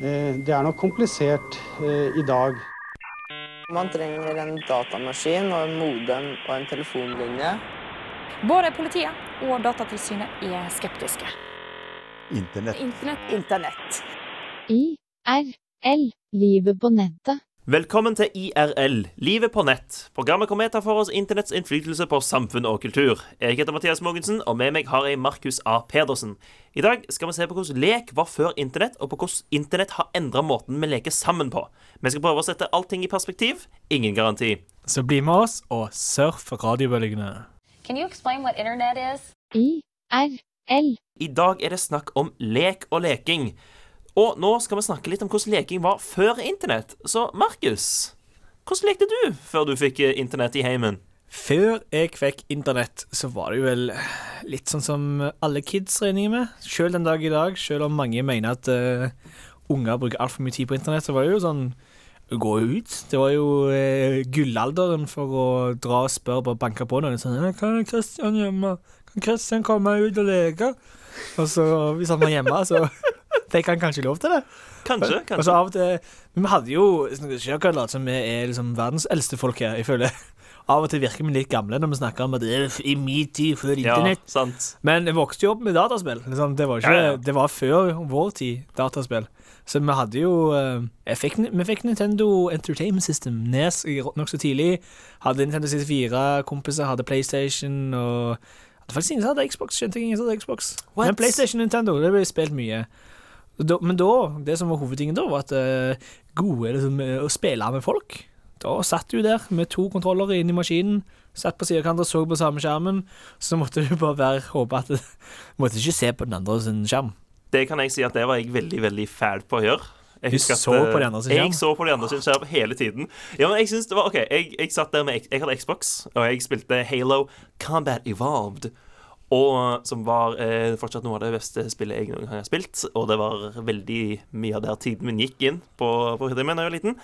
Eh, Det er nok komplisert eh, i dag. Man trenger en datamaskin og en modem og en telefonlinje. Både politiet og Datatilsynet er skeptiske. Internett. Internett Internett. IRL. Livet på nettet. Velkommen til IRL, livet på nett. Programmet kommer til å tar for oss internetts innflytelse på samfunn og kultur. Jeg heter Mathias Mogensen, og med meg har jeg Markus A. Pedersen. I dag skal vi se på hvordan lek var før internett, og på hvordan internett har endra måten vi leker sammen på. Vi skal prøve å sette allting i perspektiv. Ingen garanti. Så bli med oss og surf radiobølgene. Can you explain what internet is? IRL. I dag er det snakk om lek og leking. Og nå skal vi snakke litt om hvordan leking var før internett. Så Markus, hvordan lekte du før du fikk eh, internett i heimen? Før jeg fikk internett, så var det jo vel litt sånn som alle kids regner med. Selv den dag i dag, selv om mange mener at uh, unger bruker altfor mye tid på internett, så var det jo sånn gå ut. Det var jo uh, gullalderen for å dra og spørre, og banke på noen. Sånn, 'Kan Kristian hjemme? Kan Kristian komme ut og leke?' Og så, hvis han var hjemme, så fikk han kanskje lov til det. Kanskje. Og så kanskje. av og til vi hadde jo Ikke akkurat som vi er liksom verdens eldste folk her, jeg føler. Av og til virker vi litt gamle når vi snakker om at det er i min tid før Ja, internett. sant. Men jeg vokste jo opp med dataspill. Liksom. Det, var ikke, Ja, ja. det var før vår tid, dataspill. Så vi hadde jo eh, fikk, Vi fikk Nintendo Entertainment System nes i- nokså tidlig. Hadde Nintendo 64, kompiser hadde PlayStation og hadde faktisk ingen som hadde Xbox. Skjønte ingen som hadde Xbox. What? Men PlayStation og Nintendo, det ble spilt mye. Da, men da, det som var hovedtingen da, var at uh, gode liksom, eh, å spille med folk. Da satt du der med to kontroller inn i maskinen, satt på siden av hverandre og så på samme skjermen. Så måtte du bare være, håpe at Du måtte ikke se på den andre sin skjerm. Det kan jeg si at det var jeg veldig, veldig fæl på å gjøre. Jeg at, så eh, på skjerm? Jeg så på de andre sin skjerm hele tiden. Ja, men jeg synes det var, ok, jeg, jeg satt der med Jeg hadde Xbox, og jeg spilte Halo Combat Evolved. Og som var eh, fortsatt noe av det beste spillet jeg noen gang har spilt. Og det var veldig mye av der tiden min gikk inn på, på det da jeg var liten.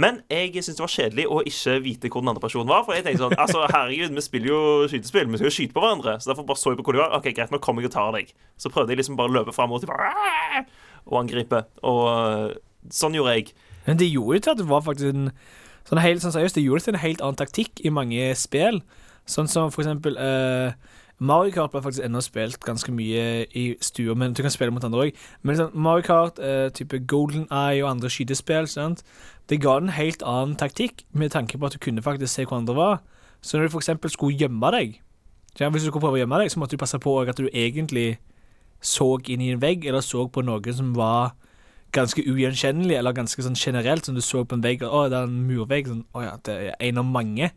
Men jeg syntes det var kjedelig å ikke vite hvor den andre personen var. For jeg tenkte sånn, altså herregud, vi spiller jo skytespill, vi skal jo skyte på hverandre. Så derfor bare så jeg på hvor de var. Ok, greit, nå kommer jeg og tar deg. Så prøvde jeg liksom bare å løpe fram og og angripe. Og øh, sånn gjorde jeg. Men det gjorde jo til at det var faktisk en sånn helt, sånn seriøst, det gjorde til en helt annen taktikk i mange spill. Sånn som for eksempel eh, Mario Kart ble faktisk ennå spilt ganske mye i stua, men du kan spille mot andre òg. Men sånn, Mario Kart, eh, type Golden Eye og andre skytespill, sant? det ga en helt annen taktikk med tanke på at du kunne faktisk se hvor andre var. Så når du eksempel skulle gjemme deg Hvis du skulle prøve å gjemme deg, så måtte du passe på at du egentlig så inn i en vegg, eller så på noe som var ganske ugjenkjennelig, eller ganske sånn generelt, som du så på en vegg, og å, det er en murvegg, sånn, å ja, det er en av mange.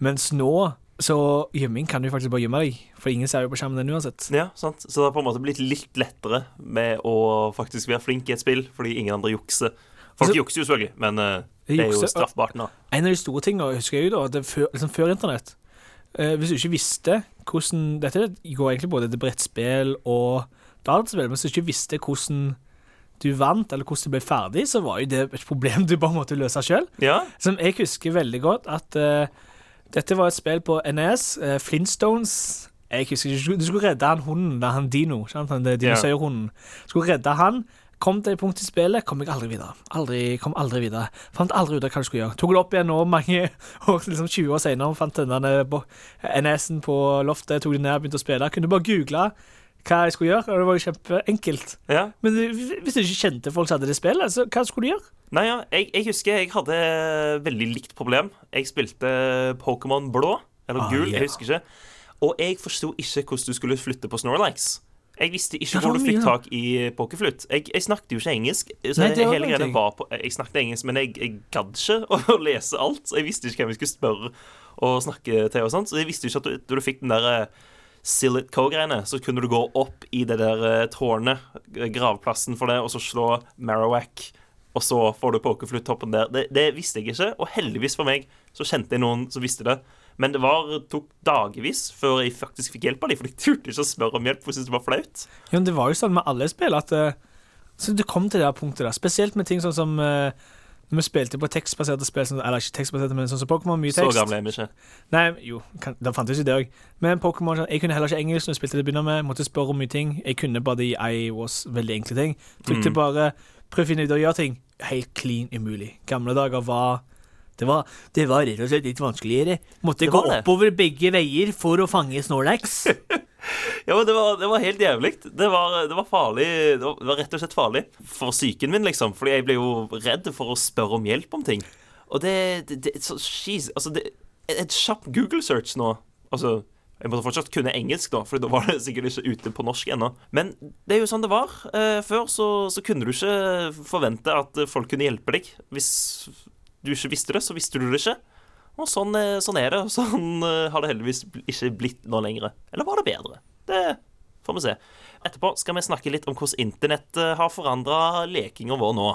Mens nå, så gjemming kan du faktisk bare gjemme deg, for ingen ser jo på skjermen den uansett. Ja, sant? Så det har på en måte blitt litt lettere med å faktisk være flink i et spill, fordi ingen andre jukser. Folk Altså- jukser jo selvfølgelig, men uh, det er jo straffbart nå. En av de store tingene, husker jeg jo da, det før, liksom før internett, uh, hvis du ikke visste hvordan, dette går egentlig både til brettspill og dataspill, men hvis du ikke visste hvordan du vant, eller hvordan du ble ferdig, så var jo det et problem du bare måtte løse selv. Ja, Som jeg husker veldig godt at eh, dette var et spill på NES, Uh, Flintstones. Jeg husker ikke, Du skulle redde han hunden, da, han Dino, det dinosaurhunden. Skulle redde han. Kom til et punkt i spillet, kom jeg aldri videre. Aldri, kom aldri videre. Fant aldri ut av hva du skulle gjøre. Tok det opp igjen nå mange år, liksom 20 år senere, fant denne bo- NES-en på loftet, tok det ned, begynte å spille. Kunne bare google hva jeg skulle gjøre, og det var jo kjempeenkelt. ja. Men hvis du ikke kjente folk som hadde det spillet, så hva skulle du gjøre? Nei, ja, jeg, jeg husker jeg hadde veldig likt problem. Jeg spilte Pokémon blå, eller Ah, gul, ja. jeg husker ikke. Og jeg forsto ikke hvordan du skulle flytte på Snorlax. Jeg visste ikke hvor du fikk tak i pokerfløyt. Jeg, jeg snakket jo ikke engelsk. Så Nei, hele greia var på, Jeg snakket engelsk, men jeg, jeg gadd ikke å lese alt. Så jeg visste ikke hvem jeg skulle spørre og snakke til. og sånt Så jeg visste ikke at du, du fikk den der eh, Sillet Co-greiene, så kunne du gå opp i det der eh, tårnet, eh, gravplassen for det, og så slå Marowak. Og så får du pokerfløyt-toppen der. Det, det visste jeg ikke, og heldigvis for meg så kjente jeg noen som visste det. Men det var, tok dagevis før jeg faktisk fikk hjelp av dem, for jeg turte ikke å spørre om hjelp, for jeg synes det var flaut. Jo, men det var jo sånn med alle spill at eh, så du kom til det her punktet der. Spesielt med ting sånn som eh, Når vi spilte på tekstbaserte spill, sånn- eller ikke tekstbaserte, men sånn som Pokémon, mye Så tekst. gamle er vi ikke. Nei, jo, kan, da fantes jo det òg. Men Pokémon sånn, Jeg kunne heller ikke engelsk når jeg spilte det begynner å begynne med. Måtte spørre om mye ting. Jeg kunne bare de I was veldig enkle ting. Trykte Mm. bare prøv å finne ut å gjøre ting. Helt clean umulig. Gamle dager var det var, det var rett og slett litt vanskeligere. Måtte gå oppover begge veier for å fange Snorlax. Ja, men det var, det var helt jævlig. Det var, det var farlig. Det var, det var rett og slett farlig for psyken min, liksom. Fordi jeg ble jo redd for å spørre om hjelp om ting. Og det, det, det så, jeez, altså det, Et kjapp Google search nå Altså, jeg måtte fortsatt kunne engelsk, da, for da var det sikkert ikke ute på norsk ennå. Men det er jo sånn det var. Eh, før så, så kunne du ikke forvente at folk kunne hjelpe deg. Hvis du ikke visste det, så visste du det ikke. Og sånn, eh, sånn er det. og Sånn eh, har det heldigvis ikke blitt nå lenger. Eller var det bedre? Det får vi se. Etterpå skal vi snakke litt om hvordan internett har forandra lekinga vår nå.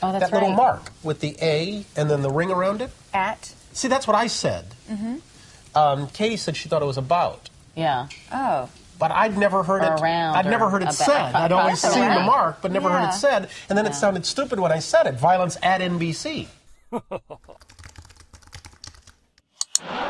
Oh, that's That little right. mark with the A and then the ring around it. At. See, that's what I said. Um, Katie said she thought it was about. Yeah. Oh. But I'd never heard Or it. around I'd never heard it said. I'd always seen around. the mark, but never heard Yeah. it said. And then it sounded stupid when I said it. Violence at NBC.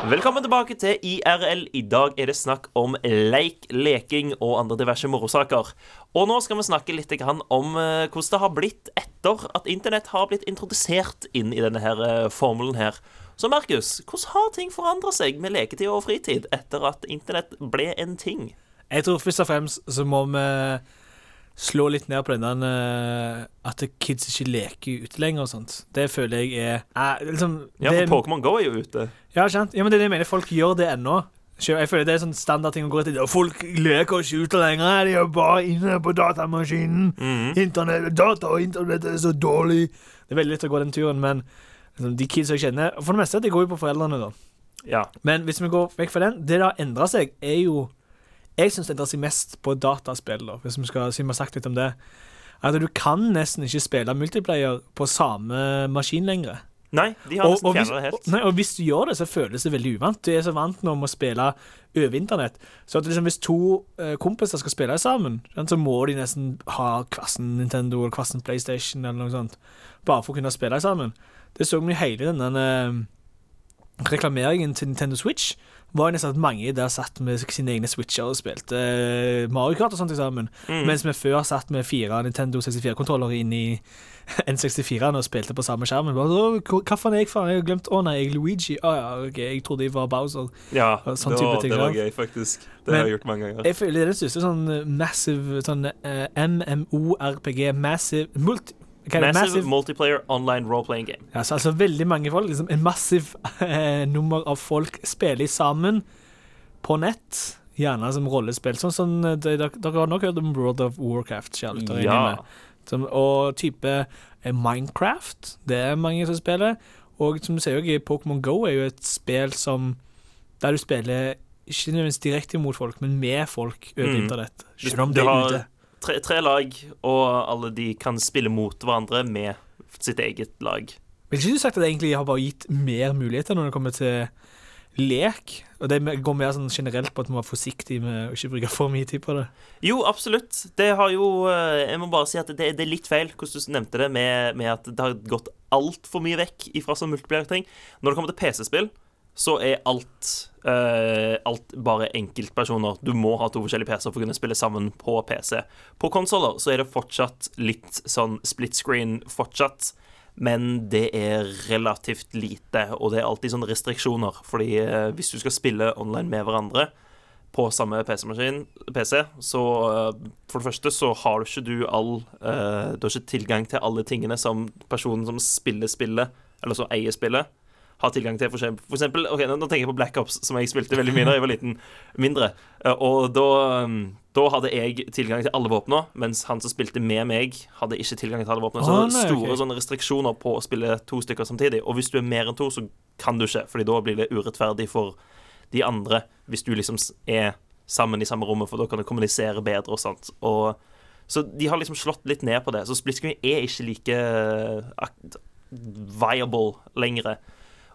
Velkommen tilbake til IRL. I dag er det snakk om leik, leking og andre diverse morosaker. Og nå skal vi snakke litt om eh, hvordan det har blitt etter at internett har blitt introdusert inn i denne her eh, formelen her. Så Markus, hvordan har ting forandra seg med leketid og fritid etter at internett ble en ting? Jeg tror først og fremst så må vi slå litt ned på den eh, at kids ikke leker ute lenger og sånt. Det føler jeg er eh, liksom, Ja, for Pokémon Go er jo ute. Ja, sant? Ja, men det er det jeg mener. Folk gjør det ennå. Jeg føler det er sånn standardting å gå etter. Folk leker ikke ute lenger. De er bare inne på datamaskinen. Mhm. Internett, data og internett er så dårlig. Det er veldig lett å gå den turen, men de kids jeg kjenner For det meste, det går jo på foreldrene, da. Ja. Men hvis vi går vekk fra den Det det har endra seg, er jo Jeg syns det endrer seg mest på dataspill, da, hvis vi skal si vi har sagt litt om det. At du kan nesten ikke spille multiplayer på samme maskin lenger. Nei, de har nesten fjerna det helt. og- nei, og hvis du gjør det, så føles det veldig uvant. Du er så vant nå med å spille over internett. Så at liksom, hvis to eh, kompiser skal spille sammen, så må de nesten ha kvassen Nintendo eller kvassen PlayStation eller noe sånt, bare for å kunne spille sammen. Det så vi hele denne eh, reklameringen til Nintendo Switch. Var nesten at mange der satt med sine egne switcher og spilte eh, Mario Kart og sånt sammen. Mm. Mens vi før satt med fire Nintendo 64-kontroller inn i N64-en og spilte på samme skjermen. Bare, hva- faen er jeg faen? Jeg har glemt Å nei, jeg er Luigi. Å ja, ok, jeg trodde jeg var Bowser. Ja, sånn det, var, det var gøy, faktisk. Det Men- har jeg gjort mange ganger. Jeg føler det er den største sånn eh, massive sånn uh, MMO-RPG, massive multi, hva massive. Massive, multiplayer online role-playing game. Ja, så altså veldig mange folk, liksom en massiv eh, nummer av folk spiller sammen på nett. Gjerne som rollespill. Sånn som eh, dere, dere har nok hørt om World of Warcraft? Kjell, er Ja. Som, og type eh, Minecraft. Det er mange som spiller. Og som du sier, også, Pokémon Go er jo et spill som Der du spiller ikke nødvendigvis direkte mot folk, men med folk over Mm. internett. Selv om det er ute. Tre, tre lag, og alle de kan spille mot hverandre med sitt eget lag. Vil ikke du sagt at det egentlig har bare gitt mer muligheter når det kommer til lek? Og det går mer sånn generelt på at man være forsiktig med å ikke bruke for mye tid på det. Jo, absolutt. Det har jo eh, Jeg må bare si at det, det er litt feil hvordan du nevnte det, med, med at det har gått altfor mye vekk ifra sånn multiplayer-ting. Når det kommer til PC-spill, så er alt uh, Alt bare enkeltpersoner. Du må ha to forskjellige PC-er for å kunne spille sammen på PC. På konsoller så er det fortsatt litt sånn split screen fortsatt. Men det er relativt lite, og det er alltid sånne restriksjoner. Fordi uh, hvis du skal spille online med hverandre på samme PC-maskin, PC, så uh, for det første så har du ikke du all Du har ikke tilgang til alle tingene som personen som spiller spillet, eller som eier spillet, har tilgang til. For eksempel, for eksempel ok, nå, nå tenker jeg på Black Ops, som jeg spilte veldig mye da jeg var liten. Mindre. Eh, og da, um, da hadde jeg tilgang til alle våpna, mens han som spilte med meg, hadde ikke tilgang til alle våpna. Så det nei, store okay. sånne restriksjoner på å spille to stykker samtidig. Og hvis du er mer enn to, så kan du ikke, Fordi da blir det urettferdig for de andre hvis du liksom er sammen i samme rommet, for da kan du kommunisere bedre og sånt. Og, så de har liksom slått litt ned på det. Så split screen er ikke like eh, viable lenger.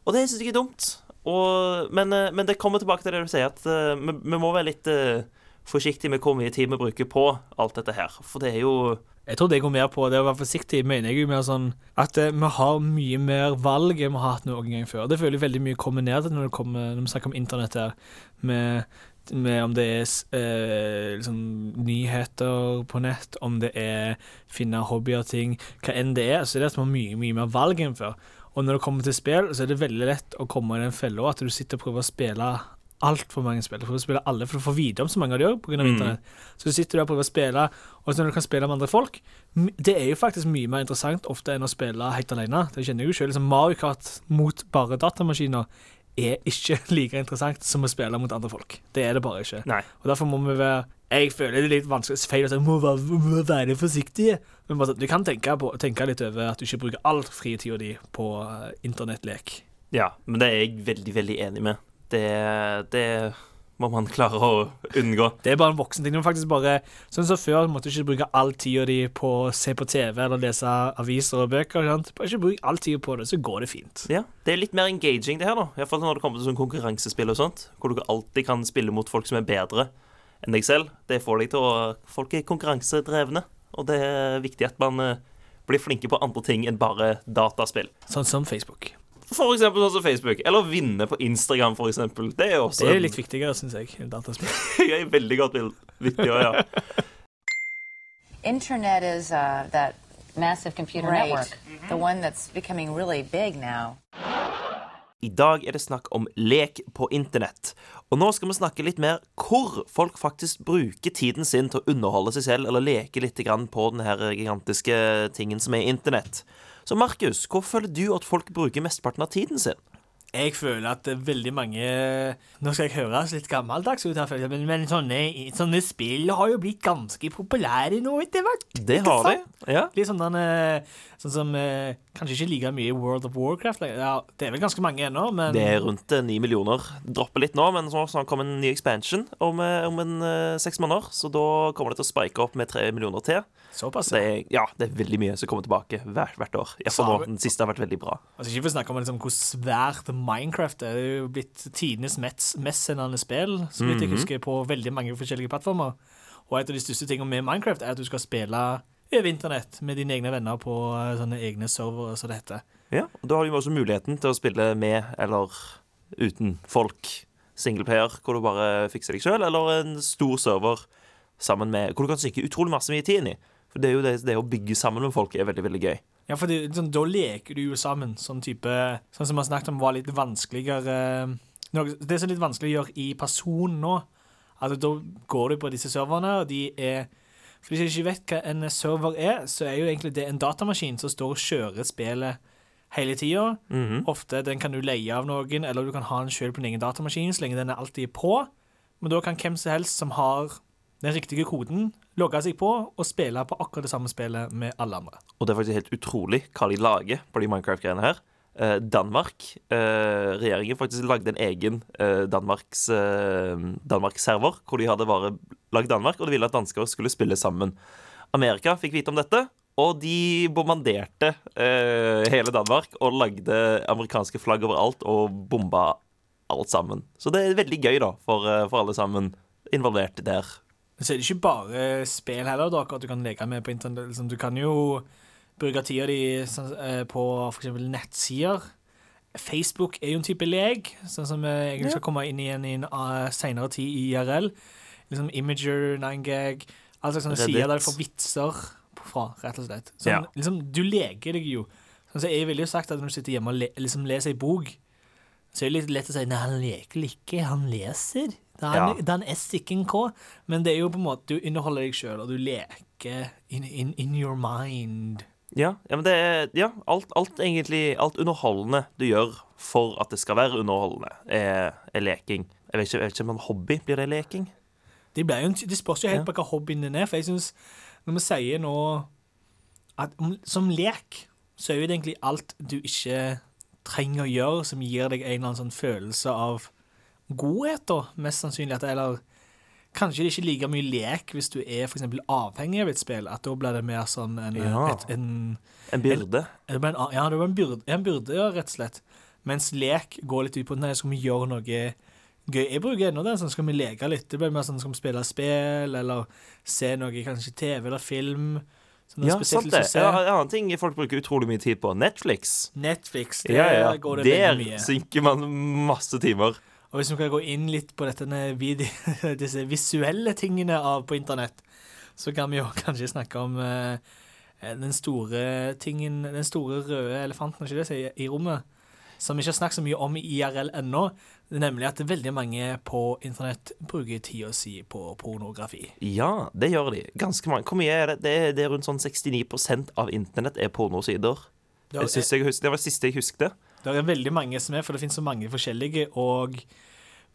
Og det syns jeg er dumt. Og, men, eh, men det kommer tilbake til det du sier, at uh, vi, vi må være litt uh, forsiktige med hvor mye tid vi bruker på alt dette her. For det er jo Jeg tror det går mer på det å være forsiktig, mener jeg jo mer sånn at uh, vi har mye mer valg enn vi har hatt noen gang før. Det føler jeg veldig mye kommer ned til når, det kommer, når vi snakker om internett her, med, med om det er eh, liksom, nyheter på nett, om det er finne hobbyer og ting, hva enn det er, så er det vi har mye, mye mer valg enn før. Og når det kommer til spill, så er det veldig lett å komme i den fella at du sitter og prøver å spille altfor mange spill. Du prøver å spille alle, for du får vite om så mange av de òg pga. Mm. internett. Så du sitter der og prøver å spille, og så når du kan spille med andre folk Det er jo faktisk mye mer interessant ofte enn å spille helt alene. Det kjenner jeg jo selv. Liksom Mario Kart mot bare datamaskiner er ikke like interessant som å spille mot andre folk. Det er det bare ikke. Nei. Og derfor må vi være Jeg føler det er litt vanskelig feil å si må være, må være forsiktige. Men bare, sånn, du kan tenke, på, tenke litt over at du ikke bruker all fritida di på eh, internettlek. Ja, men det er jeg veldig, veldig enig med. Det, det må man klare å unngå. Det er bare en voksen ting. Du må faktisk bare, sånn som Før måtte du ikke bruke all tida di på å se på TV eller lese aviser og bøker. Sant? Bare ikke bruk all tida på det, så går det fint. Ja, Det er litt mer engaging, det her, da. Iallfall når det kommer til sånn konkurransespill og sånt. Hvor du alltid kan spille mot folk som er bedre enn deg selv. Det får deg til å Folk er konkurransedrevne, og det er viktig at man eh, blir flinke på andre ting enn bare dataspill. Sånn som Facebook. For eksempel sånn som Facebook. Eller vinne på Instagram, for eksempel. Det er også Det er litt viktigere, syns jeg. i dataspill. Jeg er veldig godt vittig òg, gjøre. Internet is uh, that Massive computer right, network. the one that's becoming really big now. I dag er det snakk om lek på internett. Og nå skal vi snakke litt mer hvor folk faktisk bruker tiden sin til å underholde seg selv eller leke litt på den her gigantiske tingen som er internett. Så Markus, hvor føler du at folk bruker mesteparten av tiden sin? Jeg føler at veldig mange Nå skal jeg høres litt gammeldags ut, her, men, men sånne, sånne spill har jo blitt ganske populære nå etter hvert. Det har de. Ja. Litt sånn, den, sånn som eh, Kanskje ikke like mye World of Warcraft. Ja, det er vel ganske mange ennå, men Det er rundt eh, ni millioner. Dropper litt nå, men så snart kommer en ny expansion om, eh, om en seks måneder. Så da kommer det til å spike opp med tre millioner til. Såpass, Det er, ja, det er veldig mye som kommer tilbake hvert, hvert år. For nå, Den siste har vært veldig bra. Altså Ikke for å snakke om liksom, hvor svært Minecraft er. Det er jo blitt tidenes mest- sendende spill, så vidt jeg Mhm. husker, på veldig mange forskjellige plattformer. Og et av de største tingene med Minecraft er at du skal spille over internett med dine egne venner på eh, sånne egne servere, som det heter. Ja, og Da har du også muligheten til å spille med eller uten folk. Singleplayer, hvor du bare fikser deg sjøl, eller en stor server sammen med Hvor du kan synke utrolig masse mye tid inn i. For det er jo det, det å bygge sammen med folk er veldig, veldig gøy. Ja, for det, sånn, da leker du jo sammen, sånn type Sånn som vi har snakket om var litt vanskeligere noe, Det som er litt vanskelig å gjøre i person nå, at da går du på disse serverne, og de er For hvis du ikke vet hva en server er, så er jo egentlig det en datamaskin som står og kjører spillet hele tida. Mhm. Ofte den kan du leie av noen, eller du kan ha den sjøl på din egen datamaskin, så lenge den er alltid på. Men da kan hvem som helst som har den riktige koden, logge seg på og spille på akkurat det samme spillet med alle andre. Og det er faktisk helt utrolig hva de lager på de Minecraft-greiene her. Eh, Danmark eh, Regjeringen faktisk lagde en egen eh, Danmarks eh, Danmark-server, hvor de hadde bare lagd Danmark, og de ville at dansker skulle spille sammen. Amerika fikk vite om dette, og de bombarderte eh, hele Danmark og lagde amerikanske flagg overalt og bomba alt sammen. Så det er veldig gøy, da, for, eh, for alle sammen involvert der. Men så er det ikke bare spill heller, da, at du kan leke med på internett. Liksom, du kan jo bruke tida di sånn, eh, på f.eks. nettsider. Facebook er jo en type lek, sånn som vi egentlig skal komme inn igjen i en senere seinere tid i IRL. Liksom Imager, 9gag, all slags sånne sider der du får vitser fra, rett og slett. Sånn, Ja. liksom, du leker deg jo. Sånn, så jeg ville jo sagt at når du sitter hjemme og le liksom leser ei bok, så er det litt lett å si Nei, han leker ikke, han leser. Det er en, det er en S, ikke en K. Men det er jo på en måte du underholder deg sjøl, og du leker in, in, in your mind. Ja, ja men det er ja, alt, alt egentlig Alt underholdende du gjør for at det skal være underholdende, er, er leking. Jeg vet, ikke, jeg vet ikke om en hobby blir det leking. Det, jo det spørs jo helt Ja. på hva hobbyen din er. For jeg synes, når vi sier nå at som lek, så er jo det egentlig alt du ikke trenger å gjøre, som gir deg en eller annen sånn følelse av godhet, da, mest sannsynlig. At, eller kanskje det ikke er like mye lek hvis du er for eksempel avhengig av et spill. At da blir det mer sånn en, Ja. et, en En byrde. En, ja, det blir en byrde, en byrde, ja, rett og slett. Mens lek går litt ut på Nei, skal vi gjøre noe gøy? Jeg bruker ennå det. Sånn skal vi leke litt. Det blir mer sånn skal vi spille spill, eller se noe, kanskje TV eller film. Er Ja, sant det. Ja, en annen ting folk bruker utrolig mye tid på. Netflix. Netflix, der Ja, ja. går det Der synker man masse timer. Og hvis vi kan gå inn litt på dette med disse visuelle tingene av, på internett, så kan vi jo kanskje snakke om eh, den store tingen, den store røde elefanten, ikke det, i rommet, som vi ikke har snakket så mye om i IRL ennå, nemlig at veldig mange på internett bruker tida si på pornografi. Ja, det gjør de. Ganske mange. Hvor mye er det? Det er, det er rundt sånn 69% av internett er pornosider. Det jeg, hus- det var det siste jeg husket. Det er veldig mange som er, for det finnes så mange forskjellige, og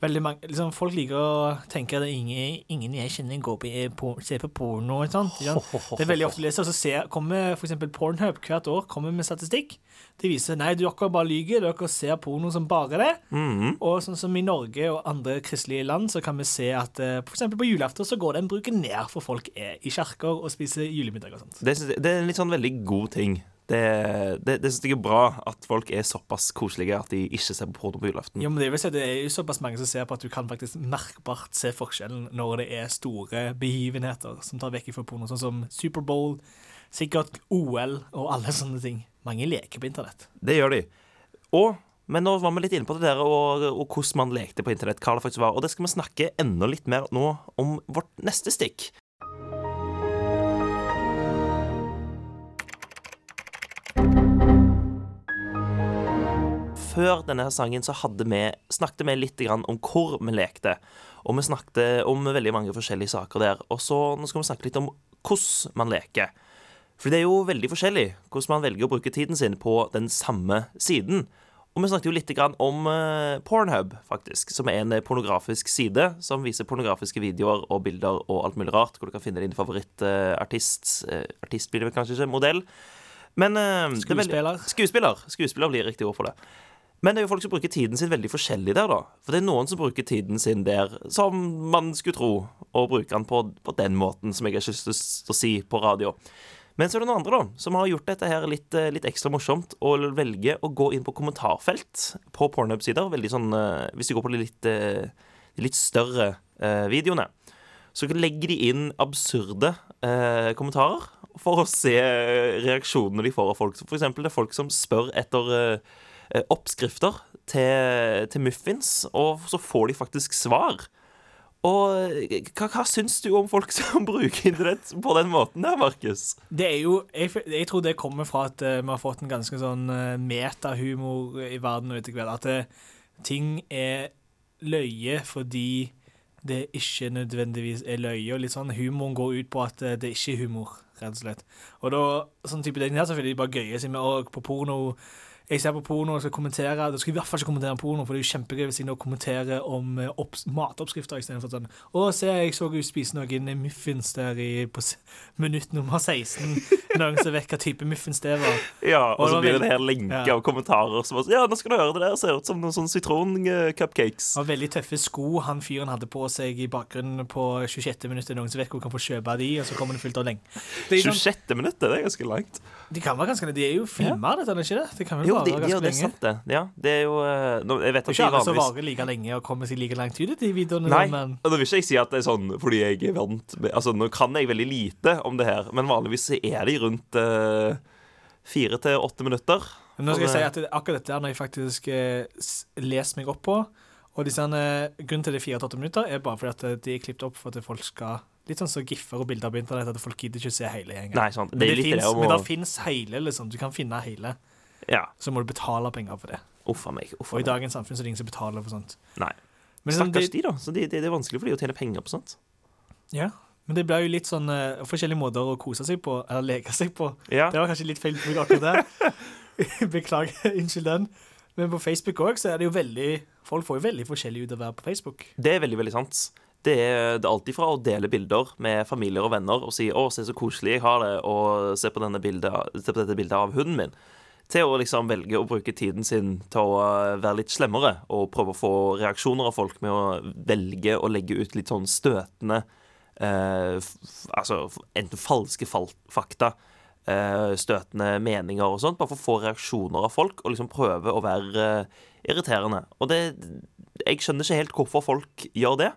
mange, liksom, folk liker å tenke at ingen, ingen jeg kjenner går på, på, ser på porno sant? Det er veldig ofte lest, og så ser, kommer eksempel Pornhub hvert år kommer med statistikk. De viser nei, dere bare lyver, dere ser porno som bare det. Mhm. Og sånn som i Norge og andre kristelige land, så kan vi se at f.eks. for eksempel på julaften så går den bruken ned, for folk er i kirker og spiser julemiddag og sånt. det, det er en litt sånn veldig god ting. Det, det, det syns jeg er bra at folk er såpass koselige at de ikke ser på porno på julaften. Jo, men det vil si det er jo såpass mange som ser på at du kan faktisk merkbart se forskjellen når det er store begivenheter som tar vekk fra porno, sånn som Superbowl, sikkert OL og alle sånne ting. Mange leker på internett. Det gjør de. Og men nå var vi litt inne på det der og, og hvordan man lekte på internett. hva det faktisk var, Og det skal vi snakke enda litt mer nå om vårt neste stikk. Før denne sangen så hadde vi, snakket vi litt grann om hvor vi lekte. Og vi snakket om veldig mange forskjellige saker der. Og så nå skal vi snakke litt om hvordan man leker. For det er jo veldig forskjellig hvordan man velger å bruke tiden sin på den samme siden. Og vi snakket jo litt grann om eh, Pornhub, faktisk, som er en pornografisk side som viser pornografiske videoer og bilder og alt mulig rart, hvor du kan finne din favorittartist. Uh, artist blir det vel kanskje ikke, modell. Men skuespiller. det er veldig- Skuespiller. Skuespiller. Skuespiller blir riktig ord for det. Men det er jo folk som bruker tiden sin veldig forskjellig der, da. For det er noen som bruker tiden sin der som man skulle tro, og bruker den på, på den måten, som jeg har lyst til å si på radio. Men så er det noen andre da, som har gjort dette her litt, eh, litt ekstra morsomt, og velger å gå inn på kommentarfelt på Pornhub-sider. Veldig sånn, eh, Hvis de går på de litt, eh, litt større videoene, så legger de inn absurde eh, kommentarer for å se reaksjonene de får av folk. For eksempel det er folk som spør etter eh, oppskrifter til, til muffins, og så får de faktisk svar. Og eh, hva, hva syns du om folk som bruker internett på den måten der, Markus? Det er jo, jeg, jeg tror det kommer fra at eh, vi har fått en ganske sånn metahumor i verden etter hvert. At eh, ting er løye fordi det ikke nødvendigvis er løye. Og litt sånn humoren går ut på at eh, det ikke er humor, rett og slett. Og da, sånn type ting her, så føler de bare gøye seg med og på porno. Jeg ser på porno og skal kommentere. Da skal jeg i hvert fall ikke kommentere om porno, for det er jo kjempegøy hvis jeg nå kommenterer om eh, opps- matoppskrifter istedenfor sånn Å, se, jeg så hun spise noen muffins der i, på minutt nummer 16. Noen som vet hva type muffins det var. Ja, og Og så blir det en her lenke Ja. av kommentarer som bare Ja, nå skal du høre det der. Ser ut som noen sånn sitron-cupcakes. Og veldig tøffe sko han fyren hadde på seg i bakgrunnen på 26. minutt. Noen som vet hvor kan få kjøpe de, og så kommer det fullt av lenge. Det sånn, 26. minutt, det er ganske langt. de kan være ganske De er jo filma, dette, er det ikke det? Det kan vel Jo, ganske jo, det er sant, det. Ja, det er jo eh, nå, Jeg vet Det er at de ikke alle som varer like lenge og kommer seg like langt ut i de videoene. Nei, Men og nå vil ikke jeg si at det er sånn fordi jeg er vant med Altså, nå kan jeg veldig lite om det her, men vanligvis så er de rundt eh, fire til åtte minutter. Men nå skal jeg si eh, at det, akkurat dette har jeg faktisk eh, lest meg opp på. Og disse, eh, grunnen til det er fire til åtte minutter, er bare fordi at de er klippet opp for at folk skal Litt sånn som giffer og bilder på internett, at folk gidder ikke se hele gjengen. Nei, sant. Det Men er det, det fins hele, liksom. Du kan finne hele. Ja. Så må du betale penger for det. Uffa meg. uffa Og i dagens samfunn så er det ingen som betaler for sånt. Nei. Men, sånn, Stakkars de, da. Så det, det, det er vanskelig for de å tjene penger på sånt. ja, men det blir jo litt sånn uh, forskjellige måter å kose seg på, eller leke seg på. Ja. Det var kanskje litt feil bruk akkurat der. Beklager, unnskyld den. Men på Facebook òg så er det jo veldig Folk får jo veldig forskjellig ut av å være på Facebook. Det er veldig, veldig sant. Det er, det er alltid fra å dele bilder med familier og venner og si 'Å, se så koselig jeg har det', og se på, bildet, se på dette bildet av hunden min, til å liksom velge å bruke tiden sin til å uh, være litt slemmere og prøve å få reaksjoner av folk med å velge å legge ut litt sånn støtende eh, Altså enten falske fal fakta, eh, støtende meninger og sånt, bare for å få reaksjoner av folk, og liksom prøve å være eh, irriterende. Og det Jeg skjønner ikke helt hvorfor folk gjør det.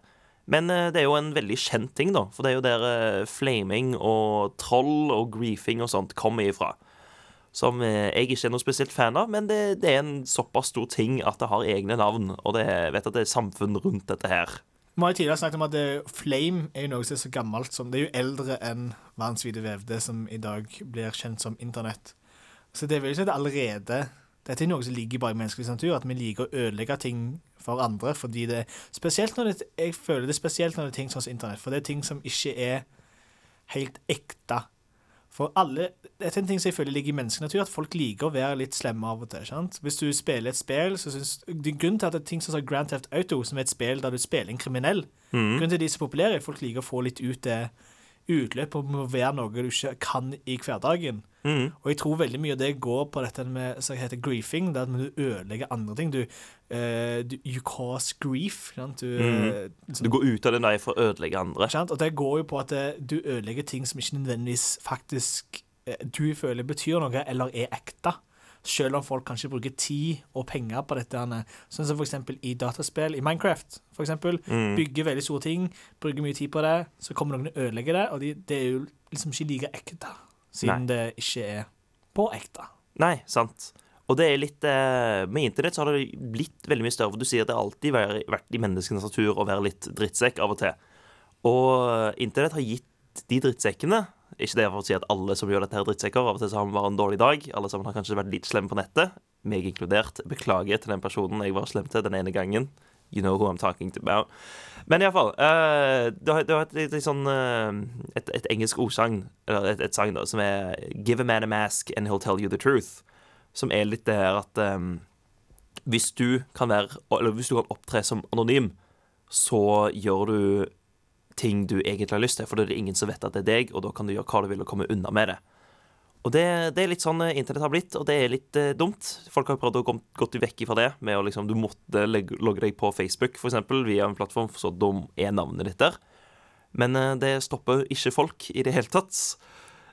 Men eh, det er jo en veldig kjent ting, da. For det er jo der eh, flaming og troll og griefing og sånt kommer ifra. Som eh, jeg ikke er noe spesielt fan av, men det, det er en såpass stor ting at det har egne navn. Og det, vet at det er samfunn rundt dette her. Vi har tidligere snakket om at det, Flame er jo noe som er så gammelt som Det er jo eldre enn verdensvide vevde, som i dag blir kjent som internett. Så det vil si at det allerede Dette er noe som ligger bare i menneskelig natur, at vi liker å ødelegge ting for andre. fordi det Spesielt når det Jeg føler det er spesielt når det er ting sånn som internett, for det er ting som ikke er helt ekte. For alle, det er en ting som jeg føler ligger i menneskenatur, at folk liker å være litt slemme av og til. sant? Hvis du spiller et spill, så syns det er Grunnen til at det er ting som Grand Theft Auto, som er et spill der du spiller en kriminell Mm. Grunnen til at de er så populære, er at folk liker å få litt ut det utløp og å være noe du ikke kan i hverdagen. Mm. Og jeg tror veldig mye av det går på dette med som heter griefing, det at du ødelegger andre ting. Du, du You cause grief. Du, Mm. liksom- Du går ut av det der for å ødelegge andre. Sant? Og det går jo på at eh, du ødelegger ting som ikke nødvendigvis faktisk du føler betyr noe, eller er ekte. Selv om folk kanskje bruker tid og penger på dette. Sånn som eksempel i dataspill, i Minecraft, for eksempel. Mm. Bygger veldig store ting, bruker mye tid på det, så kommer noen og ødelegger det, og de, det er jo liksom ikke like ekte, siden det ikke er på ekte. Nei, sant. Og det er litt eh, Med internett så har det blitt veldig mye større. For du sier at det alltid har vært i menneskenes natur å være litt drittsekk av og til. Og eh, internett har gitt de drittsekkene Ikke det for å si at alle som gjør dette, er drittsekker. Av og til så har vi bare en dårlig dag. Alle sammen har kanskje vært litt slemme på nettet. Meg inkludert. Beklager til den personen jeg var slem til den ene gangen. You know who I'm talking about. Men iallfall. Uh, Du har, har et, litt sånn eh, et, et engelsk ordsagn, eller et, et sagn, da, som er Give a man a mask and he'll tell you the truth. Som er litt det her at um, hvis du være hvis du kan opptre som anonym, så gjør du ting du egentlig har lyst til, for da er det ingen som vet at det er deg, og da kan du gjøre hva du vil og komme unna med det. Og det, det er litt sånn eh, internett har blitt, og det er litt eh, dumt. Folk har prøvd å gå gått vekk fra det med å liksom Du måtte legge, logge deg på Facebook, eksempel, via en plattform, for så da er navnet ditt der. Men eh, det stopper ikke folk i det hele tatt.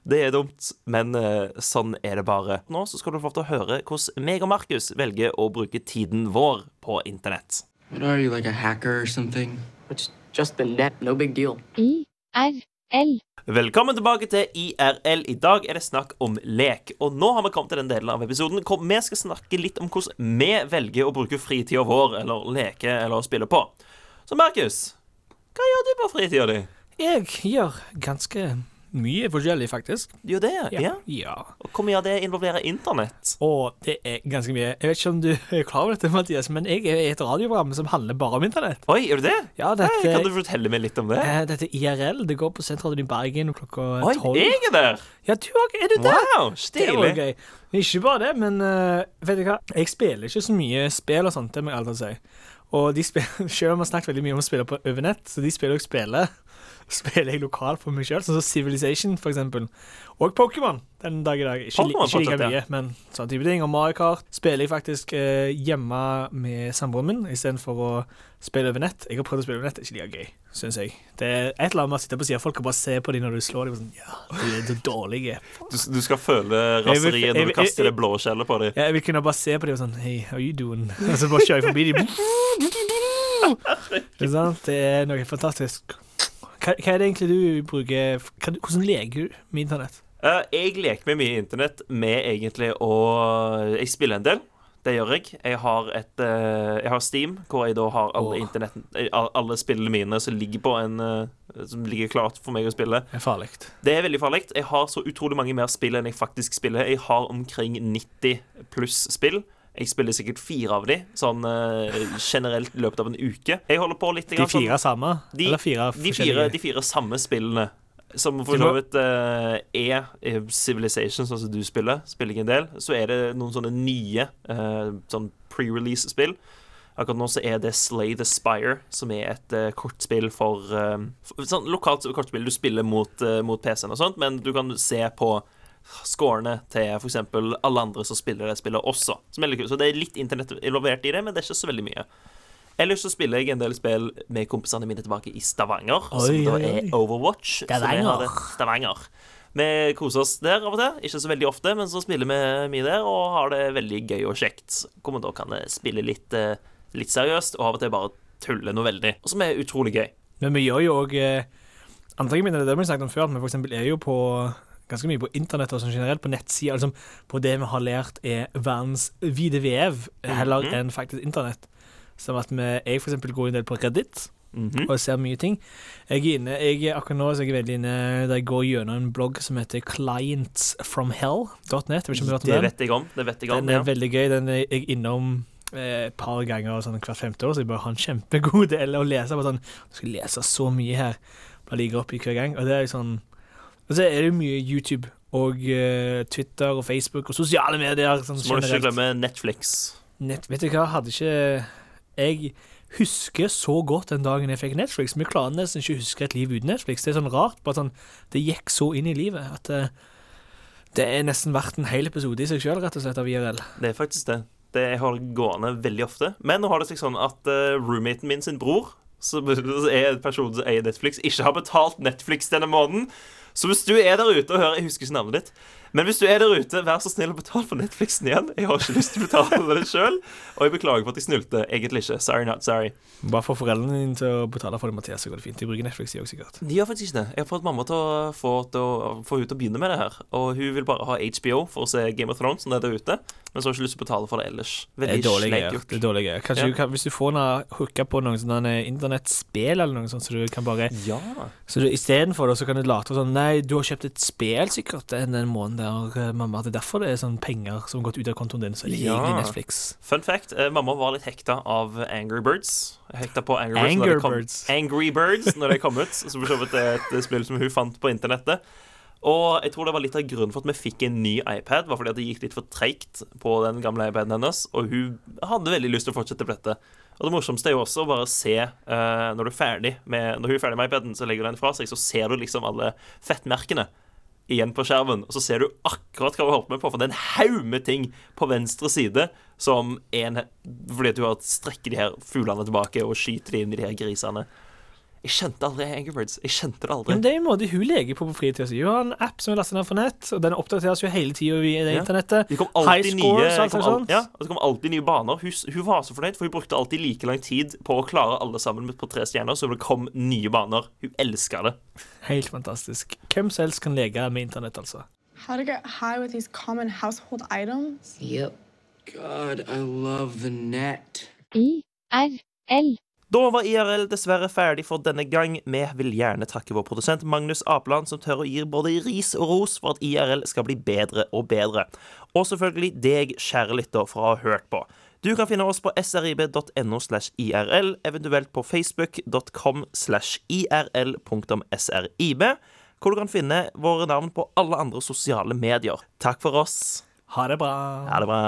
Det er dumt, men eh, sånn er det bare. Nå så skal du få lov til å høre hvordan meg og Markus velger å bruke tiden vår på internett. What are you, like a hacker or something? It's just the net, no big deal. IRL. Velkommen tilbake til IRL. I dag er det snakk om lek. Og nå har vi kommet til den delen av episoden hvor vi skal snakke litt om hvordan vi velger å bruke fritida vår, eller leke eller spille på. Så Markus, hva gjør du på fritida di? Jeg gjør ganske mye forskjellig, faktisk. Jo, det, ja. ja. Og hvor mye av det involverer internett? Og det er ganske mye. Jeg vet ikke om du er klar over dette, Mathias, men jeg er i et radioprogram som handler bare om internett. Oi, er du det? Ja, Hei, dette, kan du fortelle meg litt om det? eh, dette er IRL. Det går på Sentralen i Bergen klokka Oi, tolv. jeg er der! Ja, du òg. Er du der? Wow, Det stilig. gøy. Ikke bare det, men uh, vet du hva? Jeg spiller ikke så mye spill og sånt, det må jeg aldri si. Og de spiller, selv om vi har snakket veldig mye om å spille på over nett, så de spiller også spiller, spiller jeg lokalt for meg sjøl, sånn som Civilization, for eksempel. Og Pokémon den dag i dag. Ikke, li- ikke like mye, ja. men sånn type ting. Og Mario Kart spiller jeg faktisk eh, hjemme med samboeren min istedenfor å spille over nett. Jeg har prøvd å spille over nett, det er ikke like gøy, syns jeg. Det er et eller annet med å sitte på sida, folk kan bare se på dem når du slår dem. Sånn, ja, du er så dårlig. Du, du skal føle raseriet når du kaster det blå skjellet på dem. Ja, jeg vil kunne bare se på dem og sånn Hei, how you doing? Og så bare kjører jeg forbi dem. Det er noe fantastisk. Hva, hva er det egentlig du bruker hva, Hvordan leker du med internett? Uh, jeg leker med mye internett med egentlig å Jeg spiller en del. Det gjør jeg. Jeg har, et, uh, jeg har Steam, hvor jeg da har alle, eh, alle spillene mine som ligger på en uh, Som ligger klart for meg å spille. Det er farlig. Det er veldig farlig. Jeg har så utrolig mange mer spill enn jeg faktisk spiller. Jeg har omkring 90 pluss spill. Jeg spiller sikkert fire av de, sånn uh, generelt i løpet av en uke. Jeg holder på litt De fire sånn- samme? de, Eller fire de, fire, de fire samme spillene. Som for så vidt uh, er Civilization, sånn som du spiller. Spiller jeg en del. Så er det noen sånne nye uh, sånn pre-release-spill. Akkurat nå så er det Slay the Spire, som er et uh, kortspill for eh, f- Sånn lokalt kortspill. Du spiller mot, mot PC-en og sånt, men du kan se på scorene til f.eks. alle andre som spiller det spillet også. Som er. Så det er litt internett involvert i det, men det er ikke så veldig mye. Ellers så spiller jeg en del spill med kompisene mine tilbake i Stavanger, som da oi, oi. er Overwatch. Stavanger. Stavanger. Vi koser oss der av og til. Ikke så veldig ofte, men så spiller vi mye der og har det veldig gøy og kjekt. Hvor vi da kan eh, spille litt, eh, litt seriøst og av og til bare tulle noe veldig. Og som er utrolig gøy. Men vi gjør jo òg andre ting, det har vi snakket om før, at vi eksempel er jo på ganske mye på internett og sånn generelt, på nettsider, liksom på det vi har lært er verdens vide vev, heller Mhm. enn faktisk internett. Som at vi, jeg eksempel går en del på Reddit Mhm. og ser mye ting. Jeg er inne, jeg akkurat nå så er jeg veldig inne der jeg går gjennom en blogg som heter clientsfromhell.net. Det vet jeg om. Det vet jeg om Den er ja. veldig gøy. Den er jeg innom eh, et par ganger sånn hvert femte år, så jeg bare har en kjempegod del å lese. Bare sånn, jeg skal lese så mye her. Bare ligger oppi hver gang. Og det er jo sånn Og så er det jo mye YouTube og uh, Twitter og Facebook og sosiale medier. Sånn, Så må du ikke glemme Netflix. Net, vet du hva, hadde ikke Jeg husker så godt den dagen jeg fikk Netflix. Vi klarer nesten ikke å huske et liv uten Netflix. Det er sånn rart. Bare sånn, det gikk så inn i livet at uh, det er nesten verdt en hel episode i seg sjøl, rett og slett, av IRL. Det er faktisk det. Det har gående veldig ofte. Men nå har det seg sånn at uh, roommaten min sin bror, som er en person som eier Netflix, ikke har betalt Netflix denne måneden. Så hvis du er der ute og hører Jeg husker ikke navnet ditt. Men hvis du er der ute, vær så snill å betale for Netflixen igjen. Jeg har ikke lyst til å betale for det sjøl. Og jeg beklager for at jeg snulte. Egentlig ikke. Sorry, not sorry. Bare få foreldrene dine til å betale for det, Mathias, så går det fint. De bruker Netflix, de òg, sikkert. De gjør faktisk ikke det. Jeg har fått mamma til å få, til å få til å begynne med det her. Og hun vil bare ha HBO for å se Game of Thrones når det er der ute. Men så har hun ikke lyst til å betale for det ellers. Det er Veldig dårlig gjort. Det er dårlig gøy. Kanskje Ja. du kan, hvis du får henne hooka på noen sånne internettspill eller noe sånt, så du kan bare Ja. Så istedenfor det, så kan du late sånn Nei, du har kjøpt et spill sikkert den måneden der, mamma, mamma. Det er derfor det er sånn penger som har gått ut av kontoen din. Så er det Ja. egentlig Netflix. Fun fact, eh, mamma var litt hekta av Angry Birds. Hekta på Angry Birds, det kom, Birds. Angry Birds når det kom ut. Som for så vidt er et spill som hun fant på internettet. Og jeg tror det var litt av grunnen for at vi fikk en ny iPad, var fordi at det gikk litt for treigt på den gamle iPaden hennes, og hun hadde veldig lyst til å fortsette på dette. Og det morsomste er jo også å bare se uh, når, du er ferdig med, når hun er ferdig med iPaden, så legger hun den fra seg, så ser du liksom alle fettmerkene igjen på skjermen, og så ser du akkurat hva du holdt med på, for det er en haug med ting på venstre side som en Fordi at du har strekket de her fuglene tilbake og skyter de inn i de her grisene. Jeg skjønte aldri Angry Birds. Jeg skjønte det aldri. Men det er en måte hun leker på på fritida si. Hun har en app som er lastet ned fra nett, og den oppdateres jo hele tida via det Ja. internettet. Det kom High alltid nye, scores, alt kom sånt. ja, og det kom alltid nye baner. Hun, hun var så fornøyd, for hun brukte alltid like lang tid på å klare alle sammen på tre stjerner, så det kom nye baner. Hun elska det. Helt fantastisk. Hvem som helst kan leke med internett, altså. How to get high with these common household items? Yep. God, I love the net. IRL. Da var IRL dessverre ferdig for denne gang. Vi vil gjerne takke vår produsent Magnus Apeland, som tør å gi både ris og ros for at IRL skal bli bedre og bedre. Og selvfølgelig deg, kjære lytter, for å ha hørt på. Du kan finne oss på srib.no slash IRL, eventuelt på facebook.com slash IRL.srib, hvor du kan finne våre navn på alle andre sosiale medier. Takk for oss. Ha det bra. Ha det bra.